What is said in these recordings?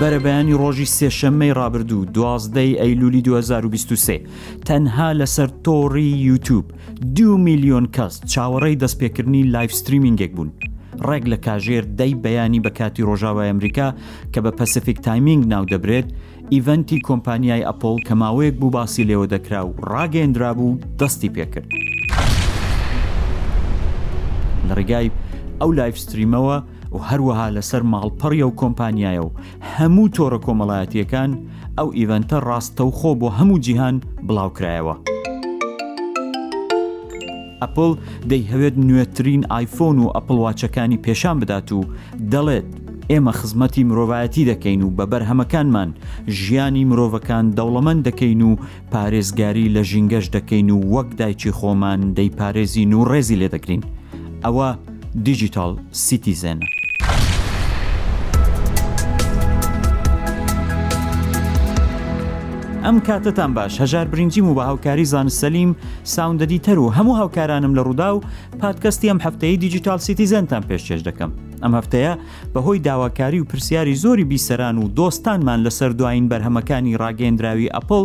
بەرەبەیانی ڕۆژی سێشەممەی ڕابردوو دوازدەی ئەیلولی 2023 تەنها لەسەر تۆڕی یوتوب دو میلیۆن کەس چاوەڕێی دەستپێکردنی لایفستریمینگێک بوون ڕێک لە کاژێر دەی بەیانی بە کاتی ڕۆژاوای ئەمریکا کە بە پەسفیک تایمینگ ناو دەبرێت ئیڤەنتی کۆمپانیای ئەپڵ کە ماوەیەک بوو باسی لێوە دەکرا و ڕاگەیەندرابوو دەستی پێکرد. لە ڕێگای ئەو لایڤ ستریمەوە و هەروەها لەسەر ماڵپەڕی ئەو کۆمپانیایە و هەموو تۆڕە کۆمەڵایەتییەکان ئەو ئیڤەنتە ڕاستەوخۆ بۆ هەموو جیهان بڵاوکرایەوە. ئەپڵ دەیهەوێت نوێترین ئایفۆن و ئەپڵ واچەکانی پێشان بدات و دەڵێت، ئێمە خزمەتی مرۆڤایەتی دەکەین و بە بەرهەمەکانمان ژیانی مرۆڤەکان دەوڵەمەند دەکەین و پارێزگاری لە ژینگەش دەکەین و وەک دایکی خۆمان دەیپارێزین و ڕێزی لێدەگرین. ئەوە. دیجیتاڵ سیتیزێن. ئەم کاتتان باش هەژار برنجی و بە هاوکاری زان سەلیم ساوندەدی تەر و هەموو هاوکارانم لە ڕوودا و پادکەستی ئەم هەفتەیە دیجیتال سیتیزنتان پێشکێش دەکەم ئەم هەفتەیە بەهۆی داواکاری و پرسیاری زۆری بیسەران و دۆستانمان لەسەر دوایین بەرهەمەکانی ڕاگەندراوی ئەپل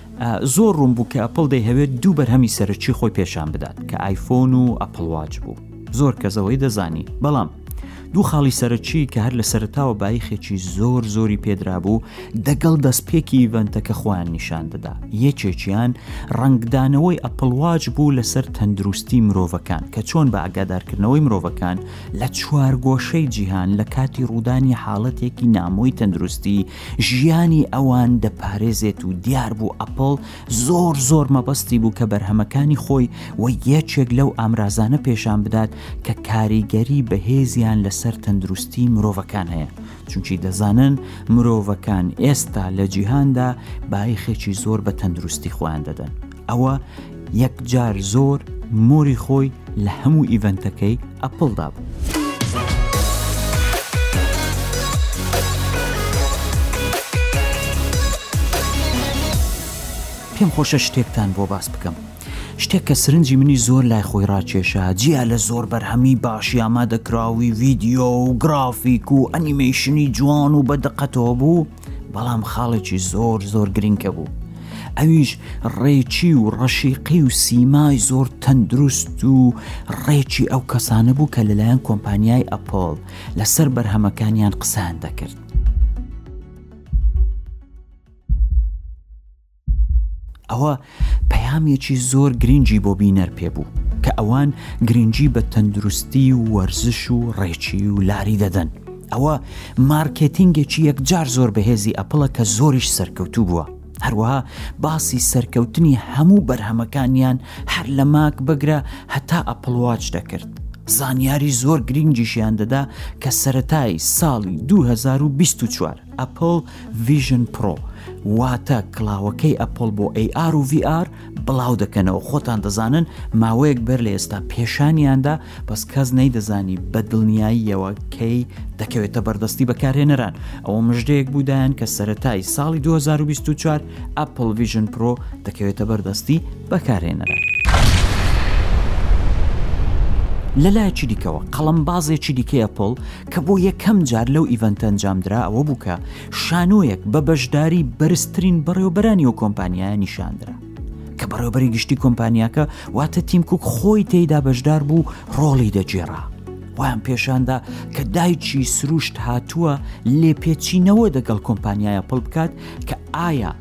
زۆر ڕوون بوو کە ئەپڵ دەیهەوێت دوو بەرهەمی سەرەکی خۆی پێشان بدات کە ئایفۆن و ئەپڵ واچ بوو زۆر کەس ئەوەی دەزانی بەڵام دوو خاڵی سەرەکی کە هەر لە سەرتاوە بایخێکی زۆر زۆری پێدرابوو دەگەڵ دەستپێکی ئیڤەنتەکە خۆیان نیشان دەدا یەکێکیان ڕنگدانەوەی ئەپڵواج بوو لەسەر تەندروستی مرۆڤەکان کە چۆن بە ئاگادارکردنەوەی مرۆڤەکان لە چوارگۆشەی جیهان لە کاتی ڕوودانی حاڵەتێکی نامۆی تەندروستی ژیانی ئەوان دەپارێزێت و دیار بوو ئەپڵ زۆر زۆر مەبەستی بوو کە بەرهەمەکانی خۆی وەک یەکێک لەو ئامرازانە پێشان بدات کە کاریگەری بەهێزیان لەسەر تەندروستی مرۆڤەکان هەیە چونکی دەزانن مرۆڤەکان ئێستا لە جیهاندا بایخێکی زۆر بە تەندروستی خۆیان دەدەن ئەوە یەکجار زۆر مۆری خۆی لە هەموو ئیڤەنتەکەی ئەپڵدا بوو. پێم خۆشە شتێکتان بۆ باس بکەم. شتێک کە سرنجی منی زۆر لای خۆی ڕاکێشا جیا لە زۆر بەرهەمی باشی ئامادەکراوی ڤیددیۆ و گرافیک و ئەنیمەیشنی جوان و بەدقەتەوە بوو، بەڵام خاڵێکی زۆر زۆر گرنکە بوو ئەویش ڕێکی و ڕەشیقی و سیمای زۆر تەندروست و ڕێکی ئەو کەسانە بوو کە لەلایەن کۆمپانیای ئەپۆل لەسەر بەرهەمەکانیان قسان دەکرد ئەوە پەیامێکی زۆر گرنگی بۆ بینەر پێ بوو کە ئەوان گرنگی بە تەندروستی و وەرزش و ڕێچی و لاری دەدەن ئەوە مارکێتینگێکی یەکجار زۆر بەهێزی ئەپڵە کە زۆریش سەرکەوتوو بووە هەروەها باسی سەرکەوتنی هەموو بەرهەمەکانیان هەر لە ماک بگرە هەتا ئەپڵواچ دەکرد زانیاری زۆر گرنگیشیان دەدا کە سەتای ساڵی 2024 ئەپل ڤیژن پڕۆ واتە کڵاوەکەی ئەپڵ بۆ AR و VR بڵاو دەکەنەوە خۆتان دەزانن ماوەیەک بەر لە ئێستا پێشانیاندا بەس کەس نەیدەزانی بە دڵنیاییەوە کەی دەکەوێتە بەردەستی بەکارهێنەران ئەوە مژدەیەک بوودایان کە سەتای ساڵی 2024 ئەپل ڤژن پرۆ دەکەوێتە بەردەستی بەکارهێنەرە. لەلایەکی دیکەوە قەڵم بازێکی دیکەیە پۆڵ کە بۆ یەکەم جار لەو ئیڤەنتە ئەنجامدرا ئەوە بوو کە شانۆیەک بە بەشداری بەرزترین بەڕێوەبەرانی ئەو کۆمپانیایە نیشاندرا کە بەڕێوبەری گشتی کۆمپانیاکە واتە تیم کوک خۆی تێیدا بەشدار بوو ڕۆڵی دەگێڕا وایان پێشاندا کە دایکی سروشت هاتووە لێپێچینەوە دەگەڵ کۆمپانیایە پڵ بکات کە ئایا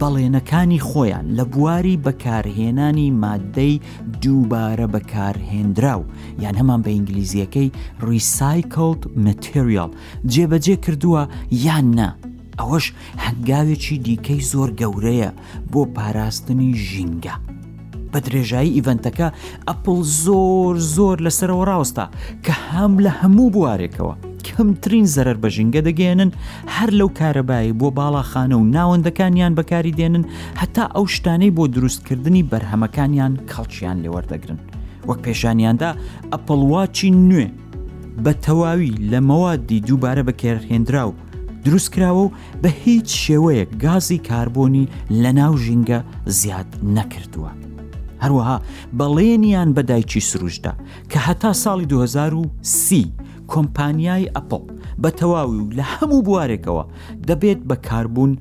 بەڵێنەکانی خۆیان لە بواری بەکارهێنانی مادەی دووبارە بەکارهێنراو یان هەمان بە ئینگلیزییەکەی Recycled Material جێبەجێ کردووە یان نا ئەوەش هەنگاوێکی دیکەی زۆر گەورەیە بۆ پاراستنی ژینگە. بە درێژایی ئیڤەنتەکە ئەپل زۆر زۆر لەسەرەوە ڕاوستا کە هەم لە هەموو بوارێکەوە کەمترین زەرەر بە ژینگە دەگەێنن هەر لەو کارەبایی بۆ باڵاخانە و ناوەندەکانیان بەکاری دێنن هەتا ئەو شتانەی بۆ دروستکردنی بەرهەمەکانیان کەڵکیان لێوەردەگرن وەک پێشانیاندا ئەپڵ واچی نوێ بە تەواوی لە مەوادی دووبارە بەکێرهێنراو دروست کراوە و بە هیچ شێوەیەک گازی کاربۆنی لە ناو ژینگە زیاد نەکردووە. هەروەها بەڵێنیان بە دایکی سروشدا کە هەتا ساڵی 2030 کۆمپانیای ئەپڵ بە تەواوی و لە هەموو بوارێکەوە دەبێت بە کاربون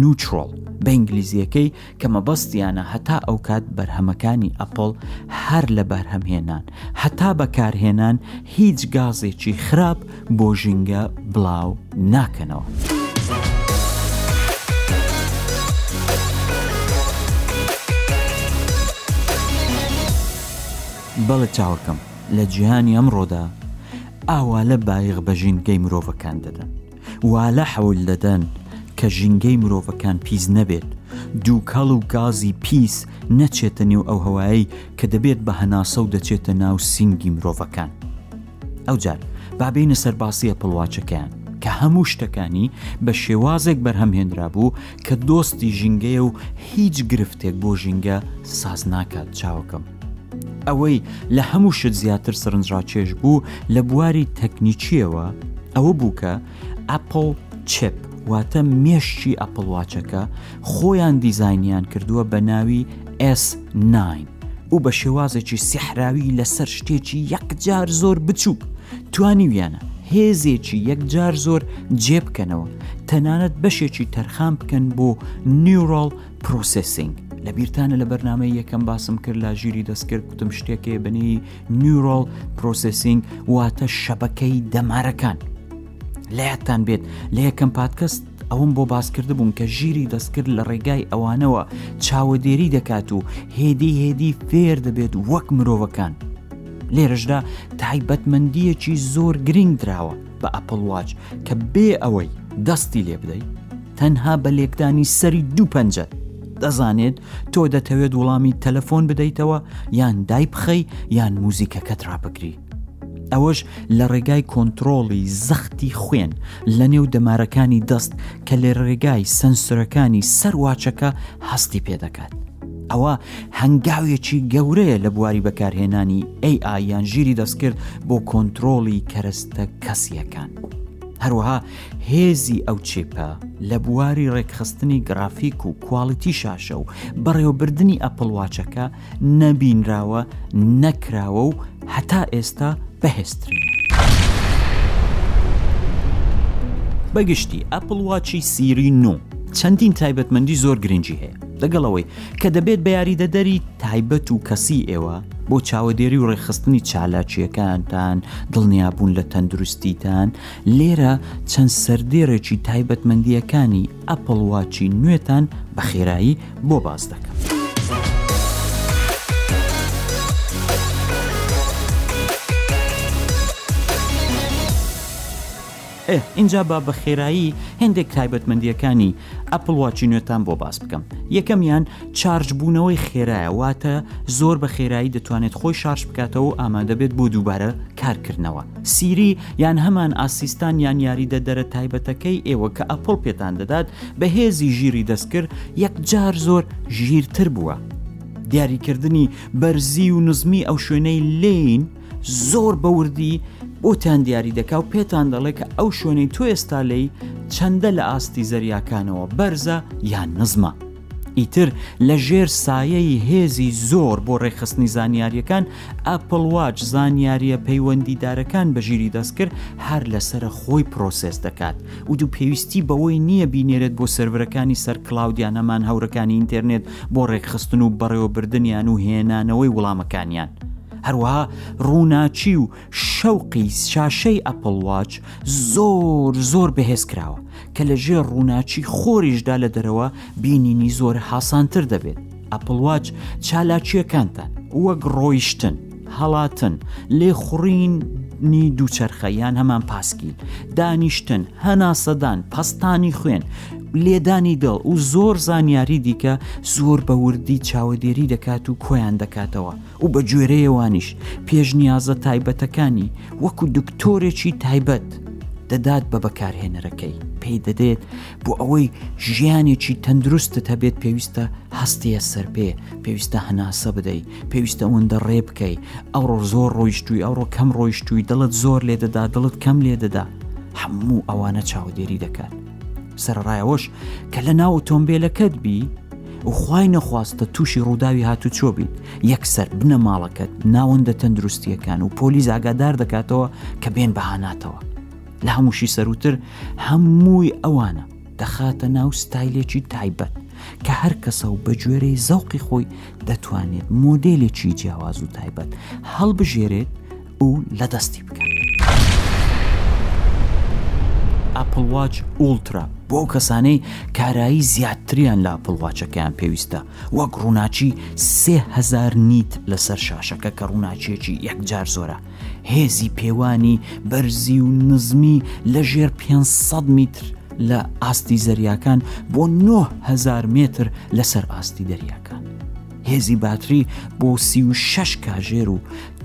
نوترۆڵ، بە ئینگلیزییەکەی، کە مەبەستیانە هەتا ئەوکات بەرهەمەکانی ئەپڵ هەر لە بەرهەمهێنان هەتا بەکارهێنان هیچ گازێکی خراپ بۆ ژینگە بڵاو ناکەنەوە. بەڵێ چاوەکەم. لە جیهانی ئەمڕۆدا ئاوالە بایغ بە ژینگەی مرۆڤەکان دەدەن والە حەول دەدەن کە ژینگەی مرۆڤەکان پیس نەبێت دووکەڵ و گازی پیس نەچێتە نێو ئەو هەوایی کە دەبێت بە هەناسە و دەچێتە ناو سینگی مرۆڤەکان ئەوجار بابینە سەرباسیە پڵواچەکەیان کە هەموو شتەکانی بە شێوازێک بەرهەمهێنرا بوو کە دۆستی ژینگەیە و هیچ گرفتێک بۆ ژینگە ساز ناکات چاوەکەم ئەوەی لە هەموو شت زیاتر سەرنجڕاکێش بوو لە بواری تەکنیکییەوە ئەوە بوو کە ئەپڵ چپ واتە مێشکی ئەپڵ واچەکە خۆیان دیزاینیان کردووە بە ناوی S9 و بە شێوازێکی سیحراوی لەسەر شتێکی یەکجار زۆر بچووک توانیویانە هێزێکی یەکجار زۆر جێبکەنەوە تەنانەت بەشێکی تەرخان بکەن بۆ نیورۆڵ پرۆسێسینگ لەبیرتانە لە بەرنامەی یەکەم باسم کرد لا ژیری دەستکرد کوتم شتێکێ بنی نیورۆڵ پرۆسێسینگ واتە شەبەکەی دەمارەکان لاتان بێت لە یەکەم پادکەست ئەوم بۆ باسکرد بووم کە ژیری دەستکرد لە ڕێگای ئەوانەوە چاوەدێری دەکات و هێدی هێدی فێر دەبێت وەک مرۆڤەکان لێرەشدا تایبەتمەندیەکی زۆر گرنگ دراوە بە ئەپڵ واچ کە بێ ئەوەی دەستی لێ بدەیت تەنها بە لێکدانی سەری دوو پەنجەت دەزانێت تۆ دەتەوێت وڵامی تەلەفۆن بدەیتەوە یان دای بخەی یان موزیکەکەت ڕاپگری ئەوەش لە ڕێگای کۆنتترۆڵی زەختی خوێن لە نێو دەمارەکانی دەست کە لە ڕێگای سنسرەکانی سەرواچەکە هەستی پێ دەکات ئەوە هەنگاوێکی گەورەیە لە بواری بەکارهێنانی ئەی ئای یان ژیری دەستکرد بۆ کۆنترۆڵی کەرەستە کەسییەکان. هەروەها هێزی ئەو چیپە لە بواری ڕێکخستنی گرافیک و کوالیتی شاشە و بەڕێوەبردنی ئەپڵ واچەکە نەبینراوە نەکراوە و هەتا ئێستا بەهێزترین. بەگشتی ئەپڵ واچی سیری نۆ چەندین تایبەتمەندی زۆر گرنگی هەیە لەگەڵ ئەوەی کە دەبێت بە یاریدەدەری تایبەت و کەسی ئێوە بۆ چاوەدێری و ڕێخستنی چالاکیەکانتان دڵنیابوون لە تەندروستیتان لێرە چەند سەردێڕێکی تایبەتمەندیەکانی ئەپڵواچی نوێتان بە خێرایی بۆ باز دەکەم. ئێ ئینجا با بە خێرایی هێندێک تایبەتمەندییەکانی ئەپڵ واچی نوێتان بۆ باس بکەم یەکەمیان چارج بوونەوەی خێرایە واتە زۆر بە خێرایی دەتوانێت خۆی شارژ بکاتەوە و ئامادەبێت بۆ دووبارە کارکردنەوە سیری یان هەمان ئاسیستان یان یاریدە دەرە تایبەتەکەی ئێوە کە ئەپڵ پێتان دەدات بە هێزی ژیری دەستکرد یەکجار زۆر ژیرتر بووە دیاریکردنی بەرزی و نزمی ئەو شوێنەی لین زۆر بە وردی بۆتان دیاری دەکا و پێتان دەڵێ کە ئەو شوێنەی تۆ ئێستا لێی چەندە لە ئاستی زەریاکانەوە بەرزە یان نزمە. ئیتر لە ژێر سایەی هێزی زۆر بۆ ڕێکخستنی زانیاریەکان ئەپڵواچ زانیاریە پەیوەندیدارەکان بە ژیری دەستکرد هەر لەسرە خۆی پرۆسس دەکات و دوو پێویستی بەوەی نییە بینێرێت بۆ سرەرەکانی سەر کلااودیان هەمان هەورەکانی ئینتەرنێت بۆ ڕێکخستن و بەڕێوەبردنیان و هێنانەوەی وڵامەکانیان. هەروەها ڕووناچی و شەوقی شاشەی ئەپڵ واچ زۆر زۆر بەهێز کراوە کە لە ژێر ڕووناچی خۆریشدا لە دەرەوە بینینی زۆر حسانتر دەبێت ئەپڵ واچ چالاکیەکانتان وەک ڕۆیشتن هەڵاتن لێ خوڕین نی دووچەرخە یان هەمان پاسکیل دانیشتن هەناسەدان پەستانی خوێن لێدانی دڵ و زۆر زانیاری دیکە زۆر بە وردی چاوەدێری دەکات و کۆیان دەکاتەوە و بە گوێرەیەوانیش پێشنیازە تایبەتەکانی وەکو دکتۆرێکی تایبەت دەدات بە بەکارهێنەرەکەی، پێی دەدێت بۆ ئەوەی ژیانێکی تەندروستت هەبێت پێویستە هەستیە سەرپێ، پێویستە هەناسە بدەی، پێویستە ئەوەندە ڕێ بکەی، ئەوڕۆ زۆر ڕۆیشتووی ئەوڕۆ کەم ڕۆیشتووی، دڵت زۆر لێدەدا دڵت کەم لێدەدا، هەموو ئەوانە چاودێری دەکات. سەرەڕای ئەوەش کە لە ناو ئۆتۆمبیلەکەت بی و خوای نەخواستە تووشی ڕووداوی هاتوچۆ بیت یەکسەر بنە ماڵەکەت ناوەندە تەندروستیەکان و پۆلیس ئاگادار دەکاتەوە کە بێن بەهاناتەوە لە هەمووشی سەروتر هەمووی ئەوانە دەخاتە ناو ستایلێکی تایبەت کە هەر کەسە و بەگوێرەی زەوقی خۆی دەتوانێت مۆدلێکی جیاواز و تایبەت هەڵبژێرێت و لە دەستی بکات. ئەپڵ واچ ئوڵترا بۆ کەسانەی کارایی زیاتریان لە پڵواچەکەیان پێویستە وەک ڕووناچی سهزار نیت لەسەر شاشەکە کە ڕووناچێکی یەکجار زۆرە هێزی پێوانی بەرزی و نزمی لە ژێر 500 میتر لە ئاستی زەریاکان بۆ 9هزار متر لەسەر ئاستی دەریاکان هێزی باتری بۆ 36 کاژێر و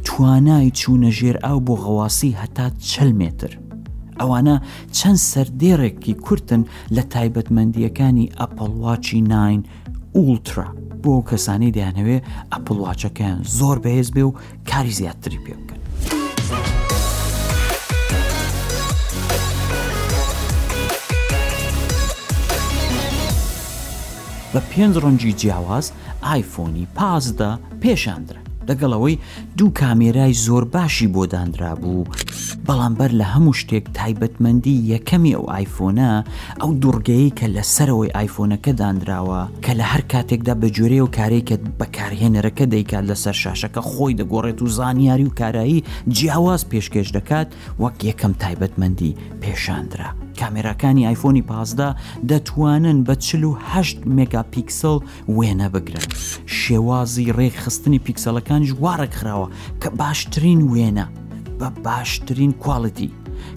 توانای چوونە ژێر ئاو بۆ غەواسی هەتا چل متر. ئەوانە چەند سەردێڕێکی کورتن لە تایبەتمەندیەکانی ئەپڵواچی ناین ئولترا بۆ کەسانی دەیانەوێ ئەپڵواچەکەیان زۆر بەهێز بێ و کاری زیاتری پێ بکەن. بە پێنج ڕەنجی جیاواز ئایفۆنی پازدە پێشاندرا لەگەڵ ئەوەی دوو کامێرای زۆر باشی بۆ دانرابوو بەڵام بەر لە هەموو شتێک تایبەتمەندی یەکەمی ئەو ئایفۆنە ئەو دوڕگەیە کە لە سەرەوەی ئایفۆنەکە دانراوە کە لە هەر کاتێکدا بە جۆرەیە و کارێکە بەکارهێنەرەکە دەیکات لەسەر شاشەکە خۆی دەگۆڕێت و زانیاری و کارایی جیاواز پێشکێش دەکات وەک یەکەم تایبەتمەندی پێشاندرا. کامێراکانی ئایفۆنی پازدە دەتوانن بە چل و هەشت مێگا پیکسڵ وێنە بگرن، شێوازی ڕێکخستنی پیکسەلەکانیش وا ڕێکخراوە کە باشترین وێنە بە باشترین کواڵیتی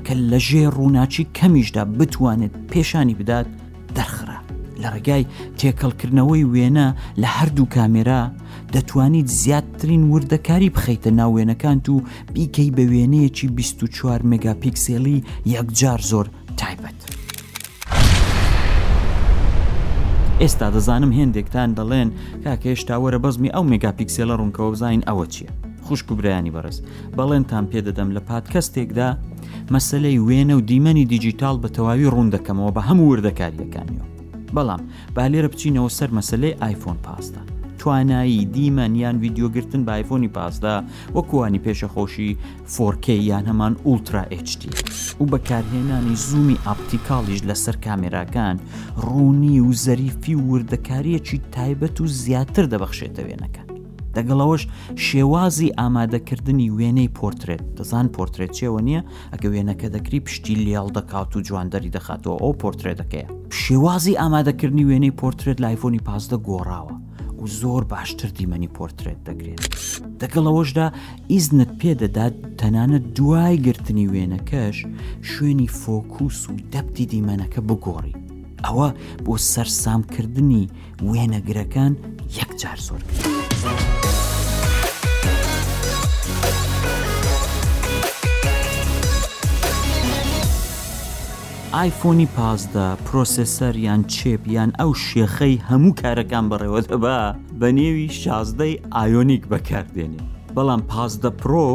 کە لەژێر ڕووناکی کەمیشدا بتوانێت پێشانی بدات، دەرخرا. لە ڕێگای تێکەڵکردنەوەی وێنە لە هەردوو کامێرا، دەتوانیت زیاترین وردەکاری بخەیتە ناو وێنەکانت و بیکەی بە وێنەیەکی بیست و چوار مێگاپیکسێڵی یەکجار زۆر تایبەت. ئێستا دەزانم هێندێکتان دەڵێن کاکە هێشتا وەرە بەزمی ئەو مێگاپیکسێلە ڕوونکەوە بزانین ئەوە چییە؟ خوشک و برایانی بەڕێز بەڵێنتان پێدەدەم لە پادکەستێکدا مەسەلەی وێنە و دیمەنی دیجیتاڵ بە تەواوی ڕوون دەکەمەوە بە هەموو وردەکارییەکانیەوە بەڵام با لێرە بچینەوە سەر مەسلەی ئایفۆن پاستە توانایی دیمەن یان ویددیوگرتن بە ئایفۆنی پازدا وەکوانی پێشەخۆشی فۆرکەی یان هەمان ئولترا HT و بەکارهێنانی زوومی ئاپتیکاڵیش لەسەر کامێراکان ڕوونی و زەریفی و وردەکاریەکی تایبەت و زیاتر دەبەخشێتە وێنەکە لەگەڵ ئەوەش شێوازی ئامادەکردنی وێنەی پۆرترێت دەزان پۆرترێت چێوە نییە ئەگە وێنەکە دەکری پشتی لێڵ دەکات و جواندەری دەخاتەوە ئەو پۆرترێتەکەیە شێوازی ئامادەکردنی وێنەی پۆرترێت لایفۆنی پازدە گۆڕاوە و زۆر باشتر دیمەنی پۆرترێت دەگرێت دەگەڵەوەشدا ئیزنت پێدەدات تەنانە دوای گرتنی وێنەکەش شوێنی فۆکوس و دەبتی دیمەنەکە بگۆڕی ئەوە بۆ سەرسامکردنی وێنەگرەکان یەکجار زۆر ئایفۆنی پازدە پرۆسسەر یان چێپ یان ئەو شێخەی هەموو کارەکان بەڕێوە دەبا بە نێوی شازدەی ئایۆنیک بەکاردێنێ بەڵام پازدە پرۆ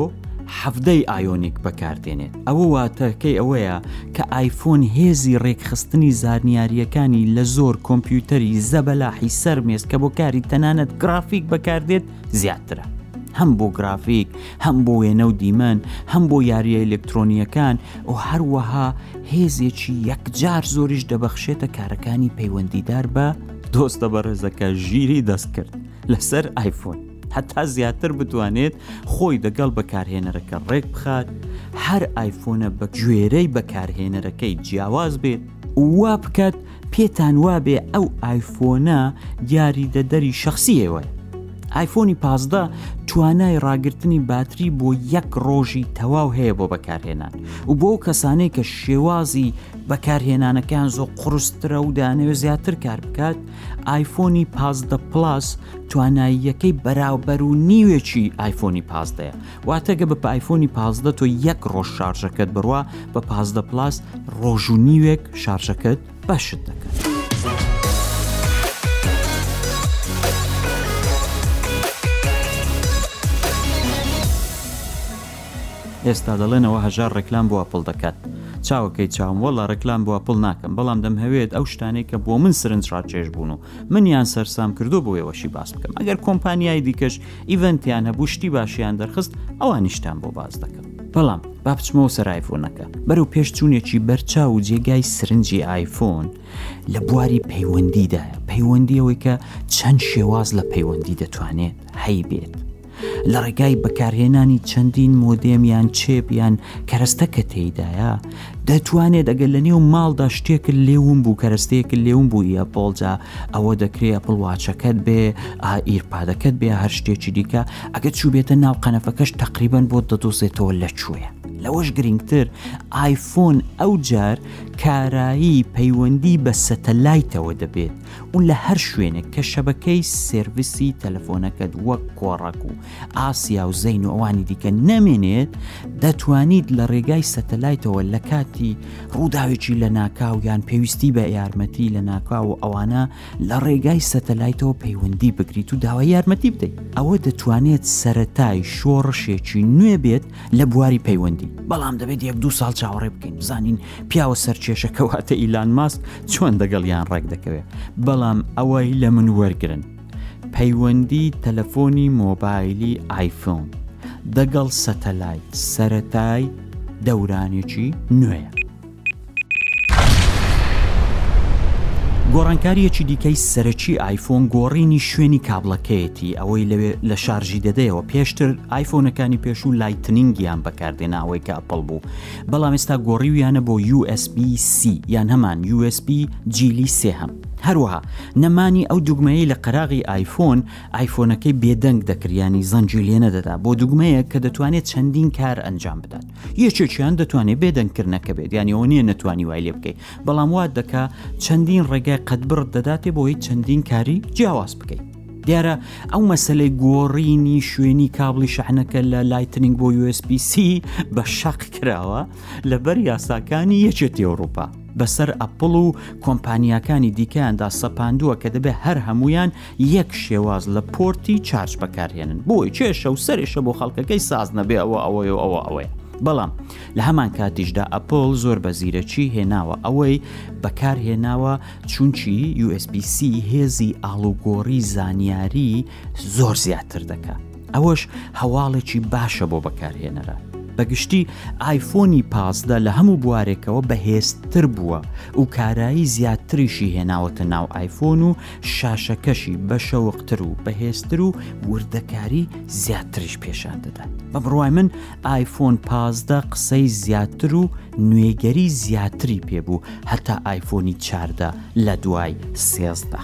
حەفدەی ئایۆنیک بەکاردێنێت ئەوە واتەکەی ئەوەیە کە ئایفۆن هێزی ڕێکخستنی زانیارییەکانی لە زۆر کۆمپیوتەری زەبەلاحی سەر مێز کە بۆ کاری تەنانەت گرافیک بەکاردێت زیاترە، هەم بۆ گرافیک، هەم بۆ وێنە و دیمەن، هەم بۆ یارییە ئەلکترۆنییەکان و هەروەها هێزێکی یەکجار زۆریش دەبەخشێتە کارەکانی پەیوەندیدار بە دۆستە بەڕێزەکە ژیری دەستکرد لەسەر ئایفۆن. هەتا زیاتر بتوانێت خۆی دەگەڵ بەکارهێنەرەکە ڕێک بخات هەر ئایفۆنە بە گوێرەی بەکارهێنەرەکەی جیاواز بێت وا بکات پێتان وابێ ئەو ئایفۆنە دیاریدەدەری شخصیەوە ئایفۆنی پازدە توانای ڕاگررتنی باتری بۆ یەک ڕۆژی تەواو هەیە بۆ بەکارهێنان و بۆ کەسانەی کە شێوازی بەکارهێنانەکان زۆ قرسترە و دانەوە زیاتر کار بکات ئایفۆنی پازدە پڵاس تواناییەکەی بەراوبەر و نیوێکی ئایفۆنی پازدەیە واتەگە بە پایفۆنی پازدە تۆ یەک ڕۆژ شارژەکەت بڕە بە پازدە پلاس ڕۆژ و نیوێک شارژەکەت بەشت دەکەن. ئێستا دەڵێنەوە هەژار ڕێکلام بۆ ئەپڵ دەکات چاوەکەی چاوم وەڵا ڕێکلام بۆ ئەپڵ ناکەم بەڵام دەمهەوێت ئەو شتانەی کە بۆ من سرنج ڕاکێش بوون و منیان سەرسام کردو بۆ ئێوەشی باس بکەم ئەگەر کۆمپانیای دیکەش ئیڤنتیان هەبوو شتی باشیان دەرخست ئەوانیشتان بۆ باس دەکەم بەڵام با بچمەوە سەر ئایفۆنەکە بەرەو پێش چوونێکی بەرچاو و جێگای سرنجی ئایفۆن لە بواری پەیوەندیدایە پەیوەندیەوەی کە چەند شێواز لە پەیوەندی دەتوانێت هەیبێت لە ڕێگای بەکارهێنانی چەندین مۆدێم یان چێب یان کەرەستە کە تێیدایە دەتوانێت ئەگەر لە نێو ماڵدا شتێک لێوم بوو کەرەستەیەک لێوم بوو یە پۆڵجا ئەوە دەکرێت پڵواچەکەت بێ ئایرپادەکەت بێ هەر شتێکی دیکە ئەگەر چوبێتە ناو قەنەفەکەش تقریبان بۆ دەدۆزێتەوە لە کوێە لەوەش گرنگتر ئایفۆن ئەو جار کارایی پەیوەندی بە سەتەلایتەوە دەبێت و لە هەر شوێنێک کە شەبەکەی سێرڤیسی تەلەفۆنەکەت وەک کۆڕەک و ئاسیا و زەین و ئەوانی دیکە نەمێنێت دەتوانیت لە ڕێگای سەتەلایتەوە لە کاتی ڕووداوێکی لە ناکاو یان پێویستی بە یارمەتی لە ناکاو و ئەوانە لە ڕێگای سەتەلایتەوە پەیوەندی بگریت و داوای یارمەتی بدەیت ئەوە دەتوانێت سەتای شۆڕشێکی نوێ بێت لە بواری پەیوەندی بەڵام دەبێت یەک دو ساڵ چاوەڕێ بکەین بزانین پیاوە سەرکێشە کەواتە ئیلان ماسک چۆن دەگەڵیان ڕێک دەکەوێت بەڵام ئەوەی لە من وەرگن پەیوەندی تەلەفۆنی مۆبایلی ئایفۆن دەگەڵ سەتەلای سەتای دەورانێکی نوێە گۆڕانکاریەکی دیکەی سەرەکی ئایفۆن گۆڕینی شوێنی کابلەکەیەتی ئەوەی لەوێ لە شارژی دەدەیەوە پێشتر ئایفۆنەکانی پێشوو لایتنینگیان بەکاردێناوەی کە ئەپڵ بوو بەڵام ئێستا گۆڕیویانە بۆ USB C یان هەمان USB جیلی سێهەم هەروەها نەمانی ئەو دوگمەیە لە قەراغی ئایفۆن ئایفۆنەکەی بێدەنگ دەکریانی زەنجی لێ نەدەدا بۆ دوگمەیە کە دەتوانێت چەندین کار ئەنجام بدات یەکێکیان دەتوانێت بێدەنگکردنەکە بێت یانەوە نیە نەتوانی وای لێ بکەیت بەڵام وات دەکا چەندین ڕێگای قەت بڕت دەداتێ بۆی چەندین کاری جیاواز بکەیت دیارە ئەو مەسەلەی گۆڕینی شوێنی کابڵی شەحنەکە لە لایتننگ بۆ USPC بە شەق کراوە لەبەر یاساکانی یەکێتی ئەوروپا بەسەر ئەپڵ و کۆمپانیاکانی دیکەیاندا سەپاندووە کە دەبێت هەر هەمویان یەک شێواز لە پۆرتی چارج بەکارهێنن بۆی کێشە و سەرێشە بۆ خەڵکەکەی ساز نەبێ ئەوە ئەوەی و ئەوە ئەوەیە بەڵام لە هەمان کاتیشدا ئەپل زۆر بە زیرەکی هێناوە ئەوەی بەکارهێناوە چونکی USB-C هێزی ئاڵوگۆڕی زانیاری زۆر زیاتر دەکا ئەوەش هەواڵێکی باشە بۆ بەکارهێنەرە بەگشتی ئایفۆنی پازدە لە هەموو بوارێکەوە بەهێزتر بووە و کارایی زیاتریشی هێناوەتە ناو ئایفۆن و شاشەکەشی بەشەوەقتر و بەهێزتر و وردەکاری زیاتریش پێشان دەدات بە بڕوای من ئایفۆن پازدە قسەی زیاتر و نوێگەری زیاتری پێ بوو هەتا ئایفۆنی چاردە لە دوای سێزدە.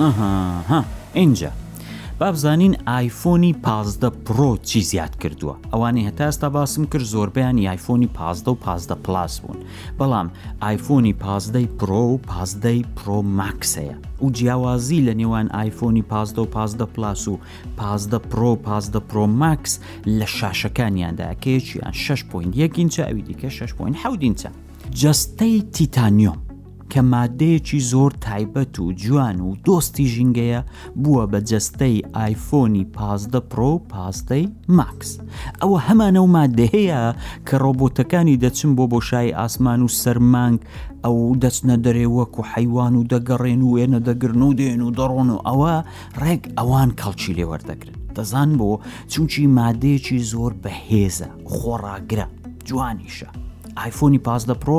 ئەها ئینجا بابزانین ئایفۆنی پازدە پرۆ چی زیاد کردووە ئەوانەی هەتاستا باسم کرد زۆربیان یایفۆنی پازدە و پازدە پلاس بوون بەڵام ئایفۆنی پازدەی پرۆ و پازدەی پرۆ ماکسەیە و جیاوازی لە نێوان ئایفۆنی پازدە و پازدە پلاس و پازدە پرۆ پازدە پرۆ ماکس لە شاشەکانیاندا کێچیان 6.1 ئینچە ئەوی دیکە 6.7 ئینچە جستەی تیتانیۆم کە مادەیەکی زۆر تایبەت و جوان و دۆستی ژینگەیە بووە بە جەستەی ئایفۆنی پازدە پرۆ و پازدەی ماکس ئەوە هەمانە و مادەهەیە کە ڕۆبۆتەکانی دەچن بۆ بۆشایی ئاسمان و سەرمانگ ئەو دەچنە دەرێ وەک و حیوان و دەگەڕێن و وێنە دەگرن و دێن و دەڕۆن و ئەوە ڕێک ئەوان کەڵکی لێوەردەگرن دەزان بۆ چونکی مادەیەکی زۆر بەهێزە خۆڕاگرە جوانیشە. ئایفۆنی پازدە پرۆ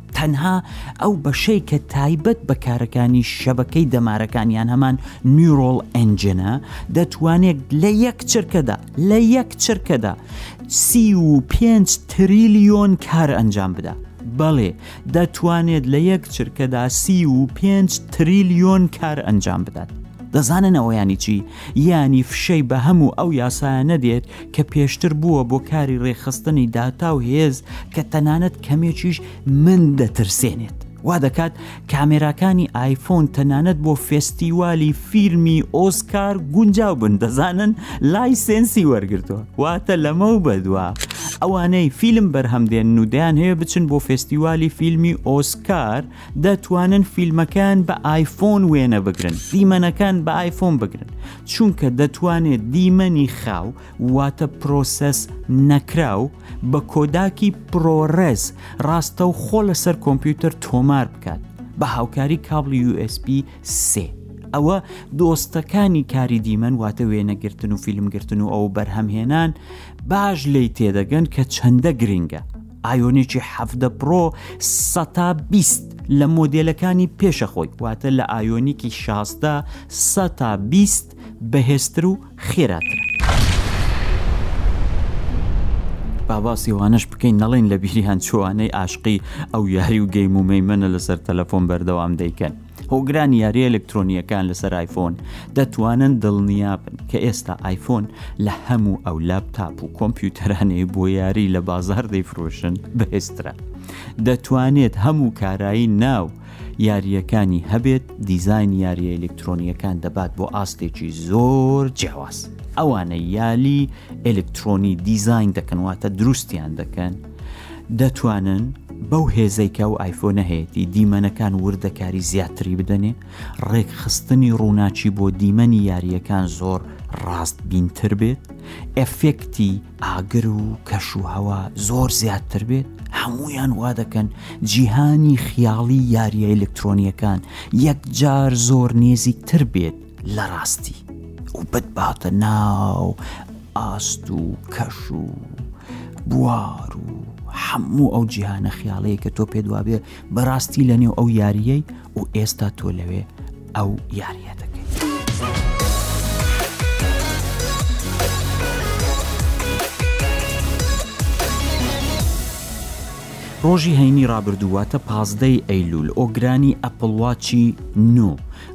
تەنها ئەو بەشەی کە تایبەت بە کارەکانی شەبەکەی دەمارەکان یان هەمان نیورۆڵ ئەنجنە دەتوانێت لە یەک چرکەدا لە یەک چرکەدا سی و پێنج تریلیۆن کار ئەنجام بدا بەڵێ دەتوانێت لە یەک چرکەدا سی و پێنج تریلیۆن کار ئەنجام بدات دەزانن ئەوەیانی چی یانی فشەی بە هەموو ئەو یاسایانە دێت کە پێشتر بووە بۆ کاری ڕێکخستنی داتا و هێز کە تەنانەت کەمێکیش من دەترسێنێت. وا دەکات کامێراکانی ئایفۆن تەنانەت بۆ فێستیوالی فیلمی ئۆسکار گونجاو بن دەزانن لای سێنسی وەرگرتووە واتە لەمە و بەدوا ئەوانەی فیلم بەرهەم دێن و دەیان هەیە بچن بۆ فێستیوالی فیلمی ئۆسکار دەتوانن فیلمەکان بە ئایفۆن وێنە بگرن دیمەنەکان بە ئایفۆن بگرن چونکە دەتوانێت دیمەنی خاو واتە پرۆسەس نەکراو بە کۆداکی پرۆرێز ڕاستە و خۆ لەسەر کۆمپیوتەر تۆمار بکات بە هاوکاری کابلی USB سێ ئەوە دۆستەکانی کاری دیمەن واتە وێنەگرتن و فیلمگرتن و ئەو بەرهەمهێنان باش لی تێدەگەن کە چەندە گرنگە ئایۆنێکی حەڤدە پرۆ سەتا بیست لە مۆدێلەکانی پێشە خۆی واتە لە ئایۆنیکی شازدە سەتا بیست بەهێزتر و خێراتر باسی وانەش بکەین نەڵێن لە بیریان چوانەی ئاشقی ئەو یاری و گەیم و مەیمەنە لەسەر تەلەفۆن بەردەوام دەیکەن هۆگرانی یاری ئەلکترۆنیەکان لەسەر ئایفۆن دەتوانن دڵنیابن کە ئێستا ئایفۆن لە هەموو ئەو لاپتاپ و کۆمپیوتەرانەی بۆ یاری لە بازار دەیفرۆشن بەهێسترا دەتوانێت هەموو کارایی ناو یاریەکانی هەبێت دیزاین یاریە ئەلکترۆنیەکان دەبات بۆ ئاستێکی زۆر جیاواز ئەوانە یالی ئەلکترۆنی دیزاین دەکەنواتە دروستیان دەکەن دەتوانن بەو هێزەی کە ئەو ئایفۆنە هەیەی دیمەنەکان وردەکاری زیاتری بدەنێ ڕێکخستنی ڕووناچی بۆ دیمەنی یاریەکان زۆر ڕاست بینتر بێت ئەفێکتی ئاگر و کەش و هەوا زۆر زیاتر بێت هەمویان وا دەکەن جیهانی خیاڵی یاریە ئەلکترۆنیەکان یەکجار زۆر نێزیکتر بێت لەڕاستی و بتباتە ناو ئاست و کەش و بوار و هەموو ئەو جیهانە خیاڵەیە کە تۆ پێت وابێ بەڕاستی لە نێو ئەو یاریەی و ئێستا تۆ لەوێ ئەو یاریە دەکەیت. ڕۆژی هەینی ڕابردوواتە پازدەی ئەیلول ئۆگرانی ئەپڵواچی نو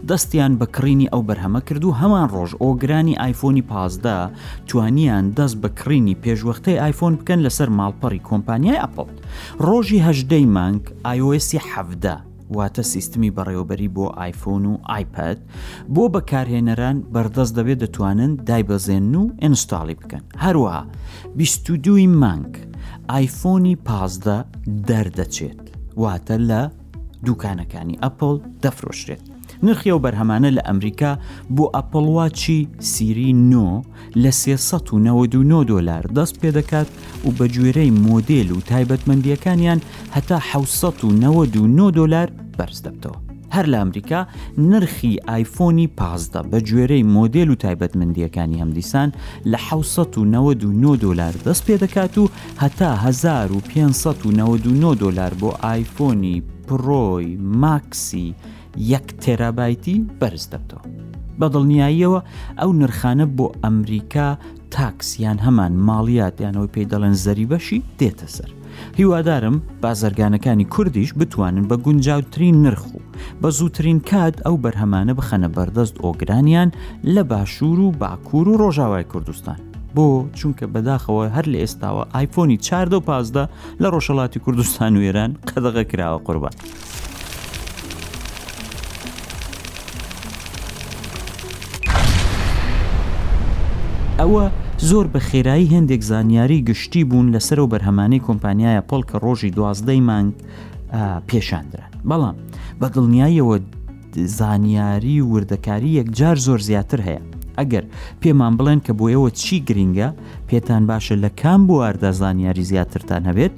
دەستیان بە کڕینی ئەو بەرهەمە کرد و هەمان ڕۆژ ئۆگرانی ئایفۆنی پازدە توانیان دەست بە کڕینی پێشوەختەی ئایفۆن بکەن لەسەر ماڵپەڕی کۆمپانیای ئەپڵ. ڕۆژی هەژدەی مانگ ئایۆئێسی حەڤدە واتە سیستمی بەڕێوەبەری بۆ ئایفۆن و ئایپەد بۆ بەکارهێنەران بەردەست دەبێت دەتوانن دایبەزێنن و ئینستاڵی بکەن. هەروەها بیست و دوو ی مانگ ئایفۆنی پازدە دەردەچێت واتە لە. دوکانەکانی ئەپل دەفرۆشرێت نرخی ئەو بەرهەمانە لە ئەمریکا بۆ ئەپڵواچی سیری نۆ لە 399 دلار دەست پێ دەکات و بە گوێرەی مۆدل و تایبەتمەندیەکانیان هەتا 1990 دلار بەرز دەبتەوە هەر لە ئەمریکا نرخی ئایفۆنی پازدە بە گوێرەی مۆدل و تایبەتمەندیەکانی هەمدیسان لە 1990 دلار دەست پێ دەکات و هەتا هەزار و پێنج سەد و نەوەد و نۆ دۆلار بۆ ئایفۆنی پڕۆی ماکسی یەک تێرابایتی بەرز دەبتەوە. بە دڵنیاییەوە ئەو نرخانە بۆ ئەمریکا تاکس یان هەمان ماڵیات یان ئەوەی پێی دەڵێن زەریبەشی دێتە سەر. هیوادارم بازرگانەکانی کوردیش بتوانن بە گونجاوترین نرخ و بە زووترین کات ئەو بەرهەمانە بخەنە بەردەست ئۆگرانیان لە باشوور و باکوور و ڕۆژاوای کوردستان. بۆ چونکە بەداخەوە هەر لە ئێستاوە ئایفۆنی چاردە و پازدە لە ڕۆژەڵاتی کوردستان و ئێران قەدەغە کراوە قوربان. ئەوە زۆر بە خێرایی هێندێک زانیاری گشتی بوون لەسەر و بەرهەمانەی کۆمپانیایە پۆل کە ڕۆژی دوازدەی مانگ پێشاندرا بەڵام بە دڵنیاییەوە زانیاری و وردەکاری یەکجار زۆر زیاتر هەیە ئەگەر پێمان بڵێن کە بۆ ئێوە چی گرینگە پێتان باشە لە کام بواردا زانیاری زیاترتان هەبێت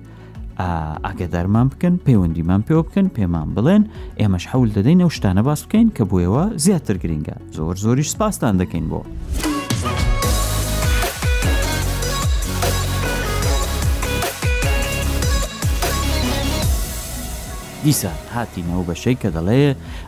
ئاگدارمان بکەن پەیوەندیمان پێوە بکەن پێمان بڵێن ئێمەش حەول دەدەین ئەو شتانە باس بکەین کە بۆیەوە زیاتر گرینگە زۆر زۆریش سپاستان دەکەین بۆ. دیسان هاتینە ئەو بەشەی کە دەڵێ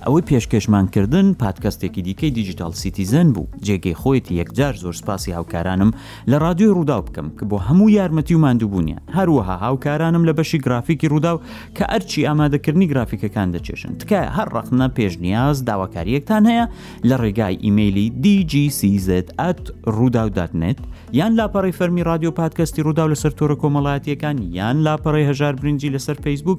ئەوەی پێشکێشمان کردن پادکەستێکی دیکەی دیجیتاڵ سیتیزەن بوو جێگەی خۆیەتی یەکجار زۆر سپاسی هاوکارانم لە ڕادیۆی ڕووداو بکەم کە بۆ هەموو یارمەتی و ماندووبوونیان هەروەها هاوکارانم لە بەشی گرافیکی ڕووداو کە ئەرکی ئامادەکردنی گرافیکەکان دەکێشن تکایە هەر ڕەخنە پێشنیاز داواکارییەکتان هەیە لە ڕێگای ئیمەیلی DGCZ at ڕووداو دات نێت یان لاپەڕی فەرمی ڕادیۆ پادکەستی ڕووداو لەسەر تۆرە کۆمەڵایەتیەکان یان لاپەڕی هەژار برنجی لەسەر فەیسبوک